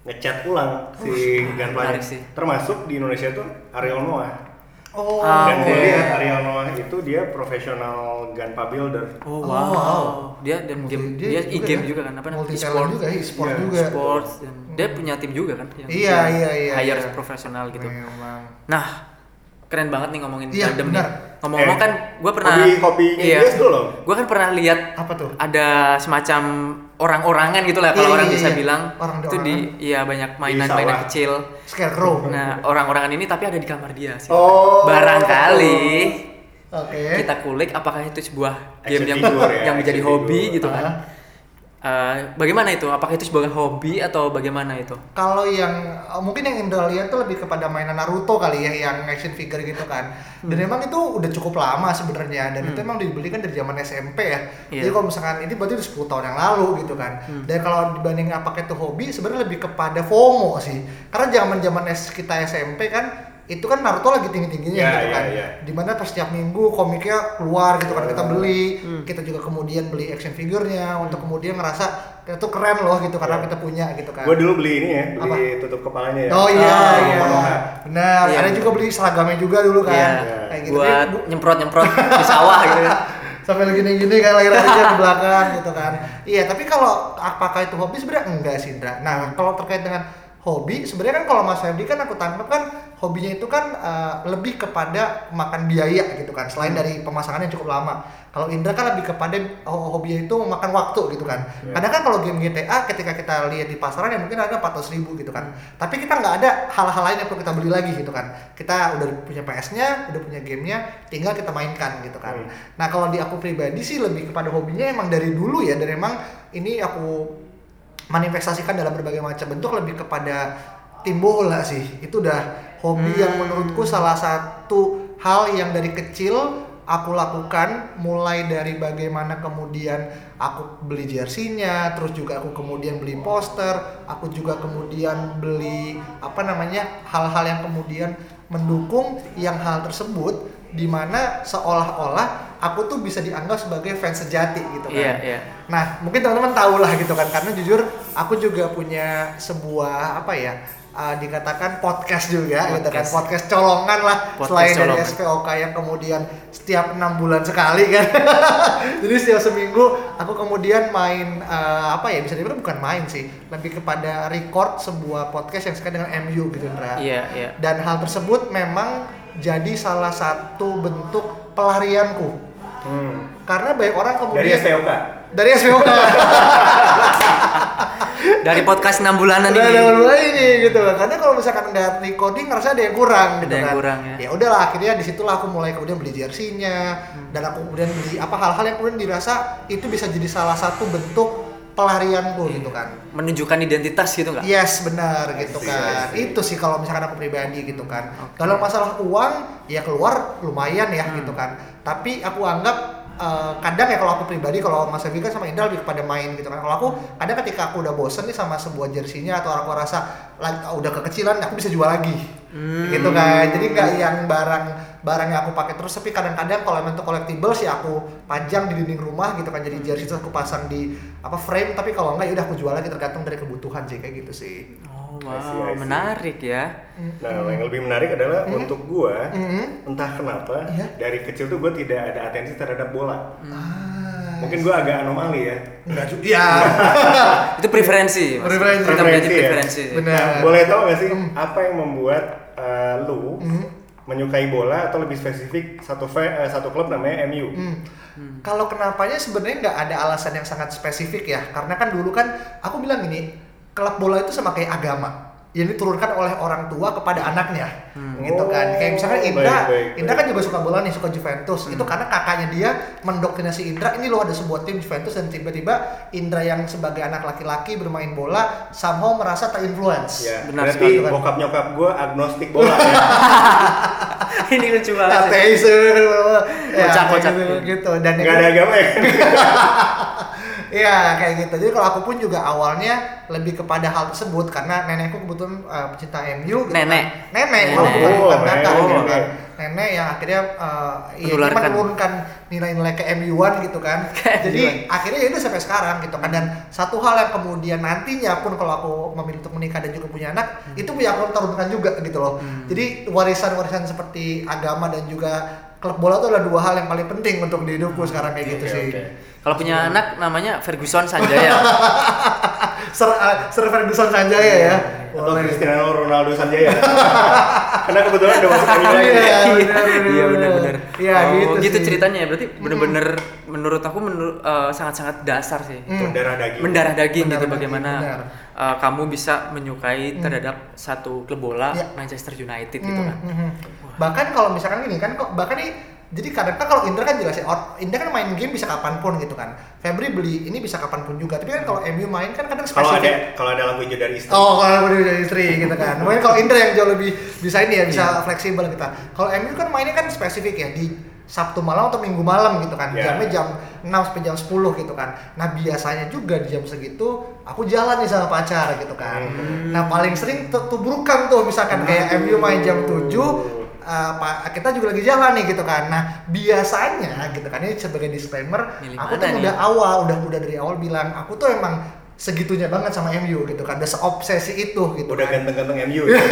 ngecat ulang si gunplay menarik sih. termasuk di Indonesia tuh Ariel Noah Oh. Ah, dan gue oke. lihat Ariel Noah itu dia profesional gunpla builder Oh Oh, wow. wow. Dia dan game Dia dia, juga e-game ya. juga kan apa namanya? Multi E-sport. juga, e-sport Iya, juga. Sports dan dia punya tim juga kan yang Iya, iya, iya, hire iya. profesional gitu. Memang. Nah, keren banget nih ngomongin Iya, benar. nih. Ngomong-ngomong Eh, kan gue pernah hobi hobinya iya, dia dulu loh Gue kan pernah lihat Apa tuh? ada semacam orang-orangan gitu lah Iya, kalau orang iya, bisa iya. bilang Orang itu di iya banyak mainan-mainan kecil. Scarecrow. Nah, orang-orangan ini tapi ada di kamar dia sih. Oh. Barangkali Oke. kita kulik apakah itu sebuah Action game yang figure ya, yang menjadi action hobi figure. gitu kan. Eh, bagaimana itu? Apakah itu sebagai hobi atau bagaimana itu? Kalau yang eh, mungkin yang Indra lihat tuh lebih kepada mainan Naruto kali ya, yang action figure gitu kan. Dan Hmm. emang itu udah cukup lama sebenarnya dan itu emang dibeli kan dari zaman SMP ya. Iya. Jadi kalau misalkan ini berarti udah 10 tahun yang lalu gitu kan. Hmm. Dan kalau dibanding apakah itu hobi sebenarnya lebih kepada FOMO sih. Karena zaman-zaman S- kita SMP kan itu kan Naruto lagi tinggi-tingginya Iya, gitu iya, kan. iya. Di mana pas setiap minggu komiknya keluar gitu kan kita beli, Hmm. kita juga kemudian beli action figurnya untuk kemudian ngerasa itu keren loh gitu karena Iya. kita punya gitu kan. gue dulu beli ini ya beli tutup kepalanya ya Oh iya, Oh, iya. Benar, Iya. ada juga beli seragamnya juga dulu kan. Iya. Kayak gitu. Buat Tapi bu- nyemprot-nyemprot di sawah gitu kan. sambil gini-gini kan lagi larinya ke belakang gitu kan. Iya, tapi kalau apakah itu hobi sebenarnya enggak sih, Indra. Nah, kalau terkait dengan hobi, sebenarnya kan kalau Mas Ferdi kan aku tangkap kan hobinya itu kan eh, lebih kepada makan biaya gitu kan, selain dari pemasangan yang cukup lama. Kalau Indra kan lebih kepada oh, hobinya itu memakan waktu gitu kan. Iya. Kadang kan kalau game GTA ketika kita lihat di pasaran ya mungkin harga 400 ribu gitu kan. Tapi kita nggak ada hal-hal lain yang perlu kita beli lagi gitu kan. Kita udah punya PS-nya, udah punya gamenya, tinggal kita mainkan gitu kan. Hmm. Nah kalau di aku pribadi sih lebih kepada hobinya emang dari dulu ya, dan emang ini aku manifestasikan dalam berbagai macam bentuk lebih kepada tim bola sih. Itu udah hobi yang menurutku salah satu hal yang dari kecil aku lakukan mulai dari bagaimana kemudian aku beli jersey-nya, terus juga aku kemudian beli poster, aku juga kemudian beli apa namanya hal-hal yang kemudian mendukung yang hal tersebut di mana seolah-olah aku tuh bisa dianggap sebagai fans sejati gitu kan. Iya, iya. Nah, mungkin teman-teman tahu lah gitu kan, karena jujur aku juga punya sebuah apa ya, uh, dikatakan podcast juga gitu kan, Podcast. podcast colongan lah, Podcast selain dari colongan. SPOK yang kemudian setiap enam bulan sekali kan. Jadi setiap seminggu aku kemudian main uh, apa ya bisa dibilang bukan main sih, lebih kepada record sebuah podcast yang sekait dengan MU gitu Indra. Iya, iya. Dan hal tersebut memang jadi salah satu bentuk pelarianku. Hmm. Karena banyak orang dari kemudian SPOK dari SPOK Dari podcast 6 bulanan ini. ada dulu ini gitu kan. Karena kalau misalkan nggak recording ngerasa ada yang kurang gitu Ada yang kan. kurang, ya. udahlah akhirnya di situlah aku mulai kemudian beli jersey-nya dan aku kemudian beli apa hal-hal yang kemudian dirasa itu bisa jadi salah satu bentuk pelarianku gitu kan. Menunjukkan identitas gitu nggak? Yes benar gitu see, kan. Itu sih kalau misalkan aku pribadi gitu kan. Oke. Kalau masalah uang ya keluar lumayan ya Hmm. gitu kan. Tapi aku anggap eh, kadang ya kalau aku pribadi kalau Mas Evi kan sama Indra lebih kepada main gitu kan. Kalau aku kadang ketika aku udah bosen nih sama sebuah jersinya atau aku rasa like, udah kekecilan aku bisa jual lagi. Hmm. Gitu kan. Jadi nggak yang barang barang yang aku pakai terus tapi kadang-kadang kalau emang itu collectible sih aku pajang di dinding rumah gitu kan jadi jersey terus aku pasang di apa frame tapi kalau enggak ya udah aku jual lagi tergantung dari kebutuhan sih kayak gitu sih. Oh, I see, wow, I see. menarik ya. Nah, yang lebih menarik adalah untuk gua, Mhm. entah kenapa Iya. dari kecil tuh gua tidak ada atensi terhadap bola. Ah. Mungkin gua agak anomali ya. enggak juga. Iya. Itu preferensi. Mas. Preferensi. Kita menjadi Preferensi ya? preferensi. Benar. Nah, boleh tahu gak sih Hmm. apa yang membuat eh, lu Mhm. menyukai bola atau lebih spesifik satu eh, satu klub namanya MU? Hmm. Kalau kenapanya sebenarnya nggak ada alasan yang sangat spesifik ya, karena kan dulu kan aku bilang gini, klub bola itu sama kayak agama. yang diturunkan oleh orang tua kepada anaknya gitu kan Oh, kayak misalnya baik, Indra baik, Indra baik. kan juga suka bola nih suka Juventus itu karena kakaknya dia mendoktrinasi Indra ini loh ada sebuah tim Juventus dan tiba-tiba Indra yang sebagai anak laki-laki bermain bola somehow merasa terinfluence Ya, Benar berarti sekali, kan. bokap nyokap gue agnostik bola ya. ini lucu banget ateis ya, Kocak, kocak. gitu, gitu. dan Nggak ada agama ya. Iya kayak gitu. Jadi kalau aku pun juga awalnya lebih kepada hal tersebut karena nenekku kebetulan uh, pecinta MU. Gitu Nenek? Kan. Nenek. Nenek. Bukan Oh, bukan kakak nenek. gitu kan. Nenek yang akhirnya uh, Menularkan. menurunkan nilai-nilai ke MU-an gitu kan. Jadi akhirnya ya udah sampai sekarang gitu kan. Dan satu hal yang kemudian nantinya pun kalau aku memilih untuk menikah dan juga punya anak, Hmm. itu ya aku turunkan juga gitu loh. Jadi warisan-warisan seperti agama dan juga klub bola itu adalah dua hal yang paling penting untuk di hidupku sekarang kayak gitu Oke, sih. oke. Kalau punya anak namanya Ferguson Sanjaya. Sir, uh, Sir Ferguson Sanjaya ya. Atau Boleh. Cristiano Ronaldo Sanjaya. Karena kebetulan udah masuk lagi. Iya, Iya, benar, benar, Iya benar-benar. Iya, oh, gitu gitu sih. ceritanya ya. Berarti bener-bener menurut aku menurut eh, sangat-sangat dasar sih. Hmm. Itu. Mendarah daging. Mendarah daging Mendarah gitu daging, bagaimana benar. eh, kamu bisa menyukai terhadap satu klub bola Iya. Manchester United gitu Hmm, kan. hmm. Bahkan kalau misalkan gini kan kok bahkan nih jadi kadang kan kalau Indra kan jelas ya, or- Indra kan main game bisa kapan pun gitu kan. Febri beli ini bisa kapan pun juga. Tapi kan kalau MU main kan kadang Kalau ada spesifik. kalau ada hijau dari istri. Oh, kalau udah dari istri gitu kan. Mungkin kalau Indra yang jauh lebih bisa ini ya, bisa fleksibel kita. Kalau MU kan mainnya kan spesifik ya di Sabtu malam atau Minggu malam gitu kan. Ya. Jamnya jam 6 sampai jam 10 gitu kan. Nah, biasanya juga di jam segitu aku jalan nih sama pacar gitu kan. Hmm. Nah, paling sering tuh tubrukan tuh misalkan kayak MU main jam 7 Uh, Pak, kita juga lagi jalan nih gitu kan. Nah, biasanya gitu kan ini sebagai disclaimer, Milih aku tuh nih? udah awal, udah udah dari awal bilang aku tuh emang segitunya banget sama MU gitu kan. Udah seobsesi itu gitu Udah kan. ganteng-ganteng MU. ya.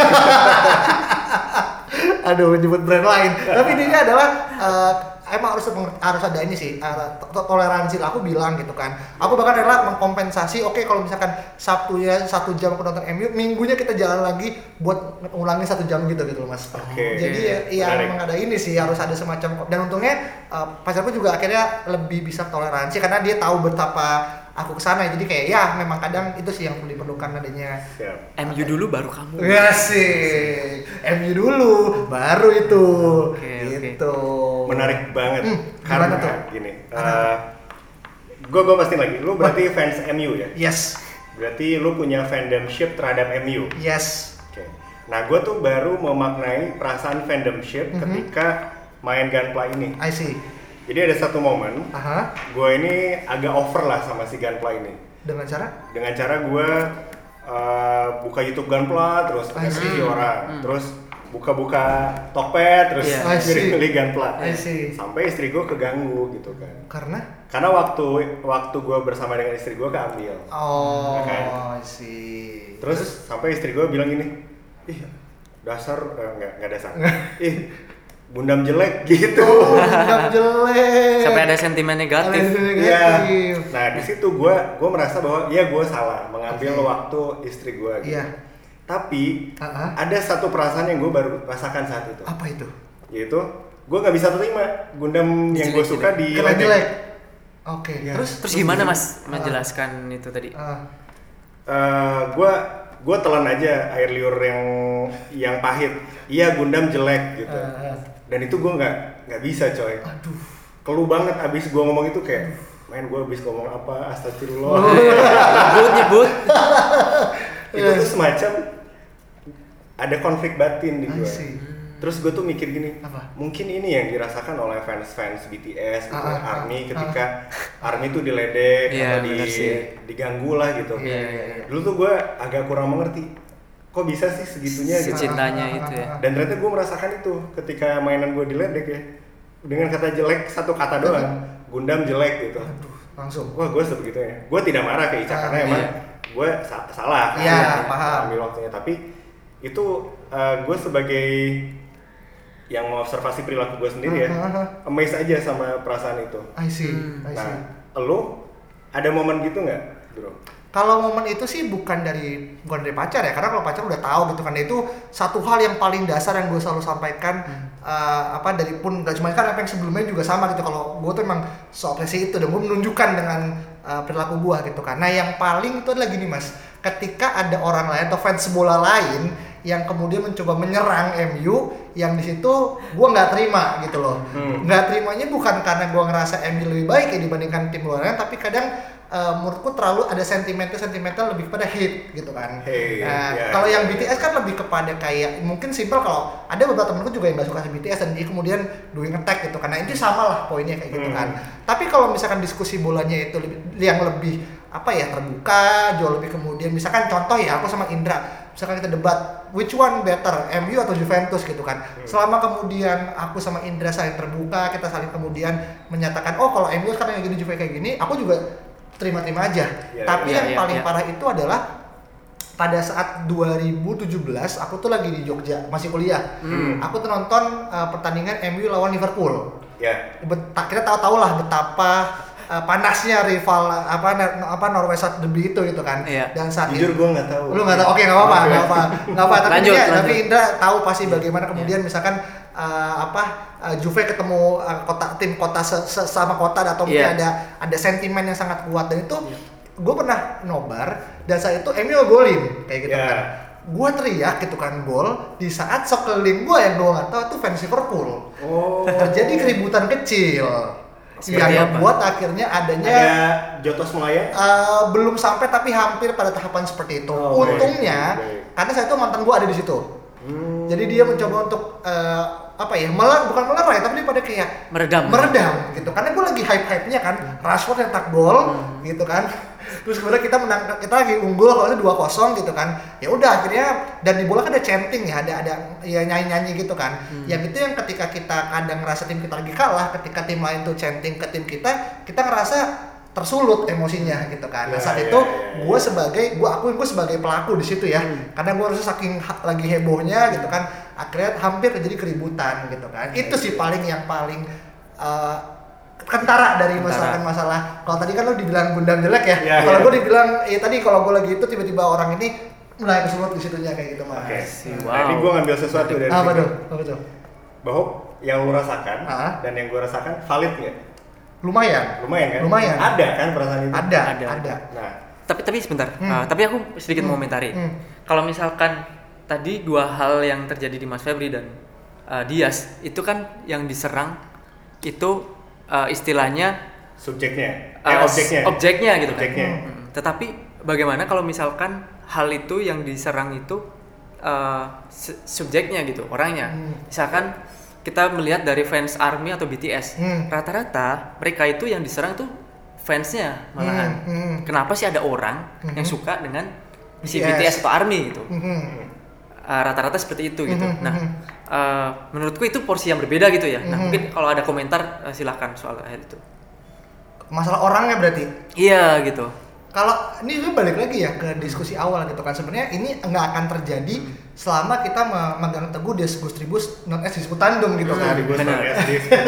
Aduh, nyebut brand lain. Tapi intinya adalah eh, emang harus harus ada ini sih eh, to- toleransi lah. Aku bilang gitu kan. Aku bahkan rela mengkompensasi. Oke, kalau misalkan Sabtunya satu jam aku nonton MU, minggunya kita jalan lagi buat ngulangi satu jam gitu gitu loh, mas. Oke. Jadi ya, ya memang ada ini sih harus ada semacam dan untungnya eh, pacarku juga akhirnya lebih bisa toleransi karena dia tahu betapa aku ke sana jadi kayak ya memang kadang itu sih yang diperlukan adanya Siap. MU dulu baru kamu. Ya sih, MU dulu, baru itu. Oke, gitu. Menarik banget. Hmm, Karena tuh? gini. gue gue pasti lagi. Lu berarti fans MU ya? Yes, Berarti lu punya fandomship terhadap MU. yes. Oke. Nah, gue tuh baru memaknai perasaan fandomship Mhm. ketika main Gunpla ini. I see. Jadi ada satu momen, Aha. gue ini agak over lah sama si Gunpla ini. Dengan cara? Dengan cara gue uh, buka YouTube Gunpla, terus I see. review orang, terus buka-buka Tokped, terus Iya. I see. milih-milih Gunpla. Sampai istri gue keganggu gitu kan. Karena? Karena waktu waktu gue bersama dengan istri gue keambil. Oh, Kan. I see. Terus sampai istri gue bilang gini, ih dasar eh, nggak nggak dasar, ih bundam jelek gitu. Oh, dendam jelek. Sampai ada sentimen negatif. Ada sentimen Iya. Nah di situ gue gue merasa bahwa ya gue salah mengambil Oke. waktu istri gue. Gitu. Iya. Tapi Ah-ah. ada satu perasaan yang gue baru rasakan saat itu, Apa itu? yaitu gue nggak bisa terima gundam yang gue suka di jelek. Oke. Iya. Terus? Terus gimana Mas menjelaskan itu tadi? Ah, gue gue telan aja air liur yang yang pahit. Iya gundam jelek gitu. ah, ah. Dan itu gue nggak nggak bisa coy. Aduh. Keluh banget abis gue ngomong itu kayak, main gue abis ngomong apa, astagfirullah. Oh. Nyebut nyebut. itu tuh semacam ada konflik batin di gue. Terus gue tuh mikir gini, Apa? mungkin ini yang dirasakan oleh fans-fans BTS gitu, Ah, ah, ARMY ah, ketika ARMY tuh diledek Iya, atau di, diganggu lah gitu. Iya, iya, iya. Dulu tuh gue agak kurang mengerti, kok bisa sih segitunya gitu. Secintanya itu ya. Dan ternyata gue merasakan itu ketika mainan gue diledek ya, dengan kata jelek satu kata doang, Gundam jelek gitu. Aduh, langsung. Wah gue sebegitunya. Gue tidak marah ke Ica Ah, karena emang iya. gue sa- salah. kan, Iya, gitu, paham. Ambil waktunya. Tapi itu gue sebagai yang mengobservasi perilaku gue sendiri ya, amazed aja sama perasaan itu. I see. Hmm. I see. Nah, lo ada momen gitu nggak, bro? Kalau momen itu sih bukan dari bukan dari pacar ya, karena kalau pacar udah tahu gitu kan itu satu hal yang paling dasar yang gue selalu sampaikan eh, apa dari pun gak cuma kan apa yang sebelumnya juga sama gitu. Kalau gue tuh emang seobsesi itu dan gue menunjukkan dengan eh, perilaku gue gitu kan. Nah yang paling itu adalah gini mas, ketika ada orang lain atau fans bola lain yang kemudian mencoba menyerang MU yang di situ gue nggak terima gitu loh Hmm. nggak terimanya bukan karena gue ngerasa MU lebih baik ya dibandingkan tim luar lain tapi kadang eh, menurutku terlalu ada sentimental sentimental lebih kepada hate gitu kan. Hate, Nah, ya, kalau yang ya. BTS kan lebih kepada kayak mungkin simpel kalau ada beberapa temenku juga yang gak suka BTS dan dia kemudian doing attack gitu karena itu sama lah poinnya kayak gitu Hmm. kan tapi kalau misalkan diskusi bolanya itu lebih, yang lebih apa ya terbuka jauh lebih kemudian misalkan contoh ya aku sama Indra misalkan kita debat which one better MU atau Juventus gitu kan. Selama kemudian aku sama Indra saling terbuka kita saling kemudian menyatakan oh kalau MU sekarang kayak gini Juve kayak gini aku juga terima-terima aja Ya, tapi ya, yang ya, paling ya. parah itu adalah pada saat 2017 aku tuh lagi di Jogja masih kuliah Hmm. aku tuh nonton uh, pertandingan MU lawan Liverpool Ya. Bet- kita tahu-tahu lah betapa uh, panasnya rival apa apa Norway South Derby itu gitu kan Iya. dan saat Jujur itu gue nggak tahu. lu nggak tahu oke nggak apa-apa nggak apa nggak apa tapi Lanjut, dia- lanjut. tapi Indra tahu pasti bagaimana kemudian misalkan uh, apa uh, Juve ketemu uh, kota tim kota se- se- sama kota atau mungkin Iya. ada ada sentimen yang sangat kuat dan itu gue pernah nobar dan saat itu MU golin kayak gitu Iya. kan gue teriak gitu kan gol di saat sekeliling gue yang gue nggak tahu itu fans Liverpool Oh. terjadi keributan kecil Seperti yang membuat akhirnya adanya Ada Jotos Melaya. Eh, belum sampai tapi hampir pada tahapan seperti itu. Oh, baik, Untungnya baik. karena saya itu mantan gua ada di situ. Hmm. Jadi dia mencoba untuk eh, apa ya? Melar bukan melerai tapi dia pada kayak Meredam. meredam gitu. Karena gua lagi hype-hype-nya kan. Rashford nyetak gol gitu kan. Terus kemudian kita menang kita lagi unggul kalau itu 2-0 gitu kan. Ya udah akhirnya dan di bola kan ada chanting ya, ada ada ya nyanyi-nyanyi gitu kan. Yang itu yang ketika kita kadang ngerasa tim kita lagi kalah, ketika tim lain tuh chanting ke tim kita, kita ngerasa tersulut emosinya gitu kan. Nah Ya, saat ya, itu ya. gue sebagai gue akuin gue sebagai pelaku di situ ya karena gue rasa saking ha- lagi hebohnya gitu kan akhirnya hampir terjadi keributan gitu kan itu sih paling yang paling eh, kentara dari masalah masalah kalau tadi kan lo dibilang bundam jelek ya Ya, kalau ya. gue dibilang ya tadi kalau gue lagi itu tiba-tiba orang ini mulai kesulut di situnya kayak gitu mas Oke. Wow. Nah, ini gue ngambil sesuatu dari apa situ. tuh apa tuh Bahwa yang lu rasakan Ah. dan yang gue rasakan valid nggak? Lumayan Lumayan kan? Lumayan. Ada kan perasaan itu? ada Ada, ada. Nah, Tapi tapi sebentar. Hmm. Uh, tapi aku sedikit Hmm. mau komentari. Hmm. Kalau misalkan tadi dua hal yang terjadi di Mas Febri dan uh, Dias itu kan yang diserang itu uh, istilahnya subjeknya, uh, eh objeknya. objeknya gitu kan. Objeknya. Hmm. Tetapi bagaimana kalau misalkan hal itu yang diserang itu uh, su- subjeknya gitu, orangnya. Hmm. Misalkan kita melihat dari fans ARMY atau BTS, Hmm. rata-rata mereka itu yang diserang tuh fansnya malahan. Hmm, hmm. Kenapa sih ada orang yang Mhm. suka dengan si BTS. BTS atau ARMY gitu? Mhm. Uh, rata-rata seperti itu gitu. Mhm, Nah, mhm. uh, menurutku itu porsi yang berbeda gitu ya. Nah, Mhm. mungkin kalau ada komentar uh, silahkan soal hal itu. masalah orangnya berarti Iya gitu. kalau ini gue balik lagi ya ke diskusi awal gitu kan sebenarnya ini nggak akan terjadi selama kita memegang teguh tribus non es disputandum gitu Nah, kan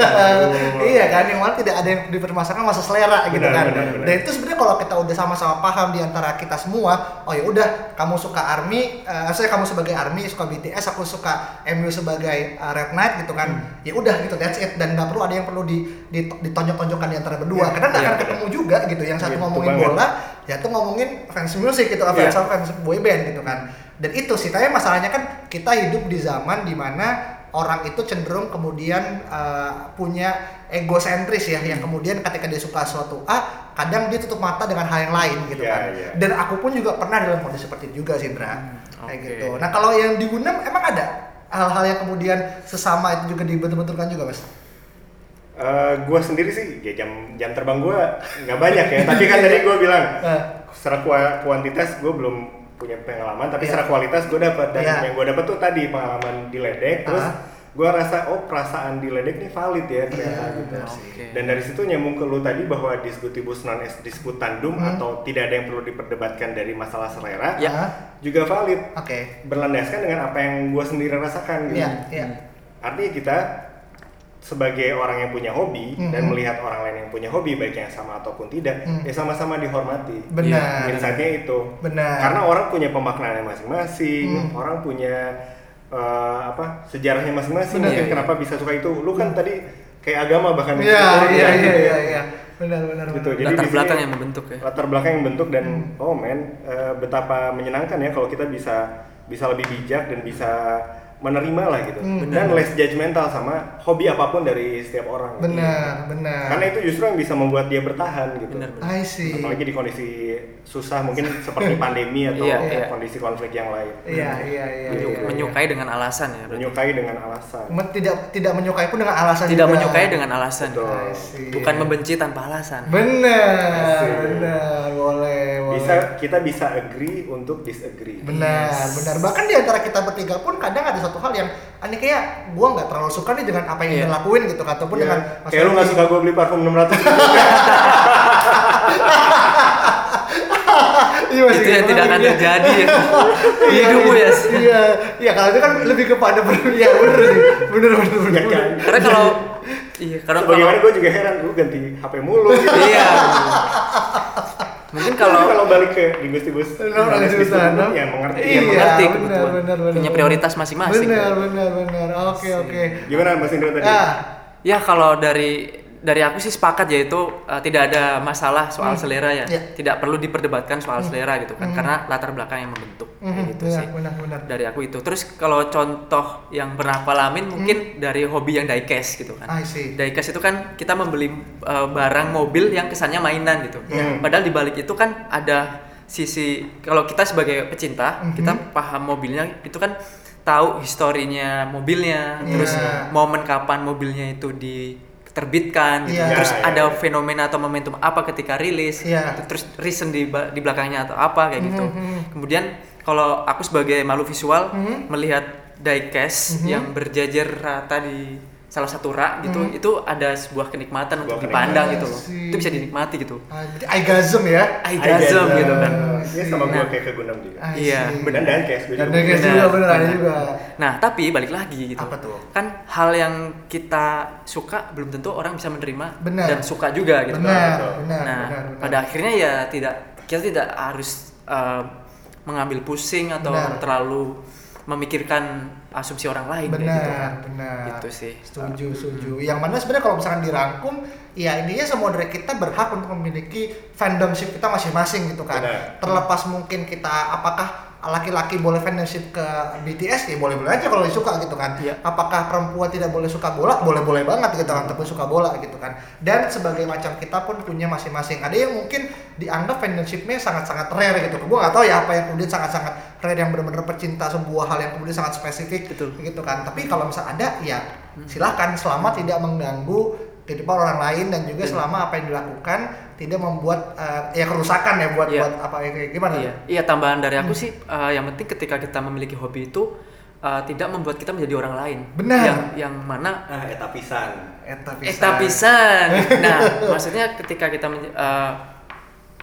iya kan yang mana tidak ada yang dipermasalahkan masa selera gitu Benar, kan benar, benar. dan itu sebenarnya kalau kita udah sama-sama paham di antara kita semua oh ya udah kamu suka army eh, saya kamu sebagai army suka BTS aku suka MU sebagai eh, Red Knight gitu kan Hmm. ya udah gitu that's it dan nggak perlu ada yang perlu di, di- ditonjok-tonjokkan di antara berdua Iya, karena nggak iya, akan iya. ketemu juga gitu yang satu Gitu ngomongin banget. bola ya tuh ngomongin fans music gitu Iya. fans fans boy band gitu kan dan itu sih tapi masalahnya kan kita hidup di zaman di mana orang itu cenderung kemudian uh, punya egosentris ya yang kemudian ketika dia suka suatu A kadang dia tutup mata dengan hal yang lain gitu Iya, kan iya. dan aku pun juga pernah dalam kondisi seperti itu juga sih Bra kayak oke. gitu nah kalau yang di Gundam emang ada hal-hal yang kemudian sesama itu juga dibentur-benturkan juga mas gue sendiri sih ya jam jam terbang gue nggak banyak ya tapi kan tadi gue bilang Eh. secara kua- kuantitas gue belum punya pengalaman tapi Iya. secara kualitas gue dapat dan Iya. yang gue dapat tuh tadi pengalaman di ledek terus Ah. gue rasa oh perasaan di ledek nih valid ya ternyata Iya, gitu. Oke. dan dari situ nyambung ke lu tadi bahwa diskutibus non es disputandum Hmm. atau tidak ada yang perlu diperdebatkan dari masalah selera Ya. Ah, juga valid oke berlandaskan dengan apa yang gue sendiri rasakan gitu iya iya artinya kita sebagai orang yang punya hobi Mhm. dan melihat orang lain yang punya hobi baik yang sama ataupun tidak Mhm. ya sama-sama dihormati benar insightnya itu benar karena orang punya pemaknaannya masing-masing Mhm. orang punya eh, apa sejarahnya masing-masing Benar. mungkin Iya, kenapa bisa suka itu lu kan tadi kayak agama bahkan Iya, iya, gitu iya, ya. iya, iya. benar benar gitu. benar. Jadi Latar belakang yang membentuk ya. Latar belakang yang membentuk dan Hmm. oh men eh, betapa menyenangkan ya kalau kita bisa bisa lebih bijak dan bisa menerima lah gitu Hmm. dan less judgmental sama hobi apa pun dari setiap orang. benar benar Karena itu justru yang bisa membuat dia bertahan gitu. Benar, I see Apalagi di kondisi susah mungkin seperti pandemi atau Iya, iya. kondisi konflik yang lain. iya iya iya, Menyu- iya, menyukai dengan alasan ya. berarti. Menyukai dengan alasan. Men- tidak tidak menyukai pun dengan alasan Tidak juga. menyukai dengan alasan. Betul. I see. Bukan membenci tanpa alasan. benar benar boleh boleh Bisa kita bisa agree untuk disagree. benar Yes. benar bahkan di antara kita bertiga pun kadang ada satu hal yang aneh kayak gua nggak terlalu suka nih dengan apa yang Iya. dia lakuin gitu ataupun Iya. dengan Mas Kayak lu nggak suka gue beli parfum 600 Iya, Mas, Itu yang gitu. tidak akan Iya. terjadi ya. di Iya, hidupmu ya. Iya, iya kalau itu kan lebih kepada ya bener sih, bener bener bener. Ya kan? Karena kalau iya, karena Bagaimana gue juga heran, gue ganti HP mulu. gitu. iya. Mungkin Kalau kalau balik ke linguistik Lo nggak linguistik susah, no? ya mengerti. Iya, ya, mengerti benar, kebutuhan. benar, benar, Punya prioritas masing-masing. Benar, benar, benar. Oke, oke. Gimana Mas Indra tadi? Ah, Ya kalau dari dari aku sih sepakat yaitu uh, tidak ada masalah soal selera ya. Iya. Tidak perlu diperdebatkan soal selera gitu kan karena latar belakang yang membentuk kayak mhm, gitu benar, sih. benar, benar. Dari aku itu. Terus kalau contoh yang pernah aku alamin mungkin dari hobi yang diecast gitu kan. I see. Diecast itu kan kita membeli uh, barang mobil yang kesannya mainan gitu. Iya. Padahal di balik itu kan ada sisi kalau kita sebagai pecinta, Mhm. kita paham mobilnya itu kan tahu historinya mobilnya, terus Iya. momen kapan mobilnya itu diterbitkan gitu. Iya. Terus Iya, ada iya. fenomena atau momentum apa ketika rilis. Iya. Terus reason di di belakangnya atau apa kayak gitu. Mhm. Kemudian kalau aku sebagai malu visual Mhm. melihat diecast Mhm. yang berjajar rata di salah satu rak gitu, Mhm. itu ada sebuah kenikmatan untuk Sebuah dipandang gitu loh. Itu bisa dinikmati gitu. Ah, Berarti Aigasm ya. Aigasm gitu kan. Iya sama gue Nah. kayak ke Gundam juga. Iya, see. Dan dan kayak Dan juga. Benar, juga bener ada benar. juga. Nah, tapi balik lagi gitu. Apa tuh? Kan hal yang kita suka belum tentu orang bisa menerima Benar. dan suka juga gitu. Benar, betul. benar, nah, benar, benar. pada akhirnya ya tidak kita tidak harus uh, mengambil pusing atau Benar. terlalu memikirkan asumsi orang lain kayak benar, gitu kan. benar. Gitu sih. Setuju, setuju. Yang mana sebenarnya kalau misalkan dirangkum, ya intinya semua dari kita berhak untuk memiliki fandomship kita masing-masing gitu kan. Benar. Terlepas mungkin kita apakah laki-laki boleh fandomship ke BTS ya boleh-boleh aja kalau suka gitu kan. Iya. Apakah perempuan tidak boleh suka bola? Boleh-boleh banget gitu kan, tapi suka bola gitu kan. Dan sebagai macam kita pun punya masing-masing. Ada yang mungkin dianggap fandomshipnya sangat-sangat rare gitu. Gua nggak tahu ya apa yang kemudian sangat-sangat rare yang benar-benar pecinta sebuah hal yang kemudian sangat spesifik Betul. gitu kan. Tapi kalau misal ada ya silahkan selama tidak mengganggu kehidupan orang lain dan juga selama apa yang dilakukan tidak membuat eh, ya kerusakan ya buat Iya. buat apa ya gimana? Iya, iya tambahan dari aku sih uh, yang penting ketika kita memiliki hobi itu uh, tidak membuat kita menjadi orang lain. Benar. Yang yang mana Nah, eta pisan. Eta Eta pisan. Nah, maksudnya ketika kita uh,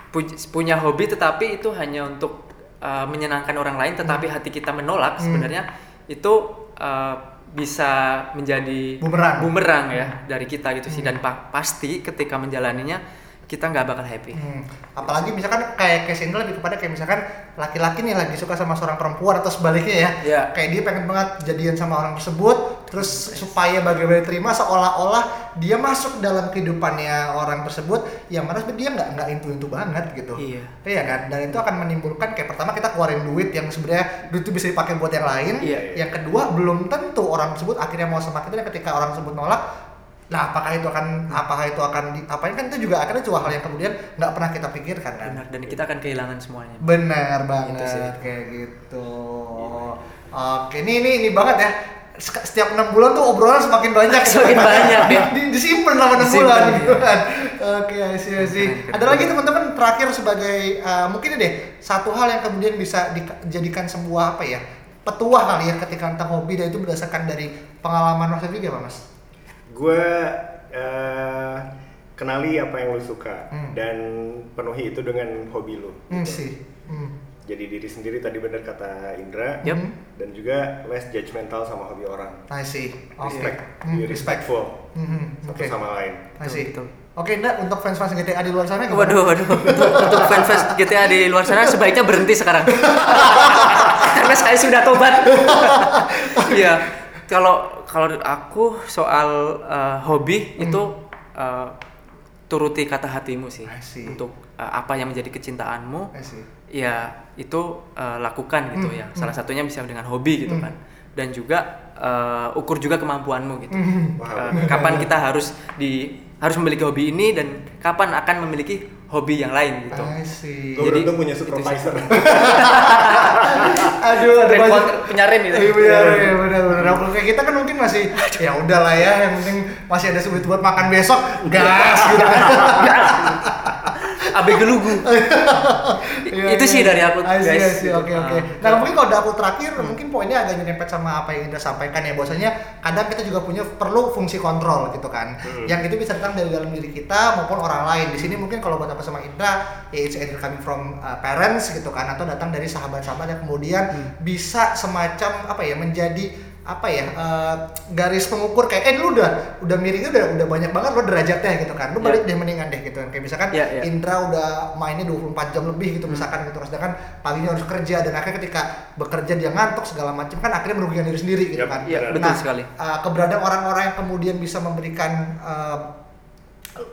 pu- punya hobi tetapi itu hanya untuk uh, menyenangkan orang lain tetapi hati kita menolak Hmm. sebenarnya itu uh, bisa menjadi Bumerang. bumerang ya dari kita gitu sih dan pa- pasti ketika menjalaninya kita nggak bakal happy. Hmm. Apalagi misalkan kayak case ini lebih kepada kayak misalkan laki-laki nih lagi suka sama seorang perempuan atau sebaliknya ya. Iya. Kayak dia pengen banget jadian sama orang tersebut, terus supaya bagaimana diterima seolah-olah dia masuk dalam kehidupannya orang tersebut yang mana sebenarnya dia nggak nggak intu itu banget gitu. Iya. Iya kan? Dan itu akan menimbulkan kayak pertama kita keluarin duit yang sebenarnya duit itu bisa dipakai buat yang lain. Iya. Yang kedua belum tentu orang tersebut akhirnya mau sama kita dan ketika orang tersebut nolak Nah, apakah itu akan apakah itu akan di, apain kan itu juga akhirnya cuma hal yang kemudian nggak pernah kita pikirkan kan. Benar dan kita akan kehilangan semuanya. Benar banget Gitu sih. kayak gitu. Oke, ini ini ini banget ya. Setiap enam bulan tuh obrolan semakin banyak. Semakin banyak, ya. Di, disimpan selama enam bulan iya. gitu kan. Oke. Keren, keren. Ada lagi teman-teman terakhir sebagai eh, mungkin ini deh satu hal yang kemudian bisa dijadikan sebuah apa ya petuah kali ya ketika tentang hobi dan itu berdasarkan dari pengalaman Mas juga Mas. Gue eh, kenali apa yang lu suka Hmm. dan penuhi itu dengan hobi lu. Hmm gitu. sih. Hmm. Jadi diri sendiri tadi benar kata Indra. Yap. Dan juga less judgmental sama hobi orang. I see. Oke. Respect, Hmm, be respectful Hmm, satu Oke. sama lain. I see. Betul, betul. Oke, Nda, untuk fans-fans GTA di luar sana gimana? Waduh, waduh. Untuk, untuk fans-fans GTA di luar sana sebaiknya berhenti sekarang. Karena saya sudah tobat. Iya. Kalau kalau aku soal uh, hobi itu uh, turuti kata hatimu sih. Untuk uh, apa yang menjadi kecintaanmu ya itu uh, lakukan gitu Hmm, ya. Salah satunya bisa dengan hobi gitu kan. Dan juga uh, ukur juga kemampuanmu gitu. Hmm. Uh, kapan kita harus di harus memiliki hobi ini dan kapan akan memiliki hobi yang lain gitu. Gue Jadi, beruntung punya supervisor. Aduh, ada Rem banyak. penyarim gitu Iya benar, iya benar, benar. Kalau kayak kita kan mungkin masih ya udahlah ya, yang penting masih ada duit buat makan besok, gas gitu kan. abe gelugu Iya, itu iya, sih dari iya. aku guys I see. gitu. Oke oke. Ah. Nah mungkin kalau dari aku terakhir, mungkin poinnya agak nyerempet sama apa yang Indra sampaikan ya. Bahwasanya kadang kita juga punya perlu fungsi kontrol gitu kan. Yang itu bisa datang dari dalam diri kita maupun orang lain. Di sini mungkin kalau buat apa sama Indra, ya it's either coming from uh, parents gitu kan, atau datang dari sahabat-sahabat yang kemudian bisa semacam apa ya menjadi apa ya eh, garis pengukur kayak eh lu udah udah miringnya udah udah banyak banget lo derajatnya gitu kan lu balik deh mendingan deh gitu kan kayak misalkan Ya, ya. Indra udah mainnya 24 jam lebih gitu misalkan gitu sedangkan paginya harus kerja dan akhirnya ketika bekerja dia ngantuk segala macam kan akhirnya merugikan diri sendiri gitu Yap, kan iya, benar. betul Nah, sekali. eh, keberadaan orang-orang yang kemudian bisa memberikan eh,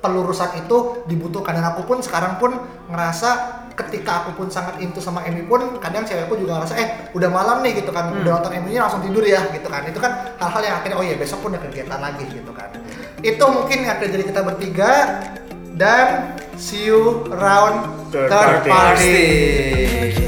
pelurusan itu dibutuhkan dan aku pun sekarang pun ngerasa ketika aku pun sangat into sama Emmy pun kadang cewekku juga ngerasa eh udah malam nih gitu kan. Udah nonton Emmy langsung tidur ya gitu kan. Itu kan hal-hal yang akhirnya oh iya besok pun ada kegiatan lagi gitu kan. Itu mungkin yang akhirnya jadi kita bertiga dan see you around Third third party.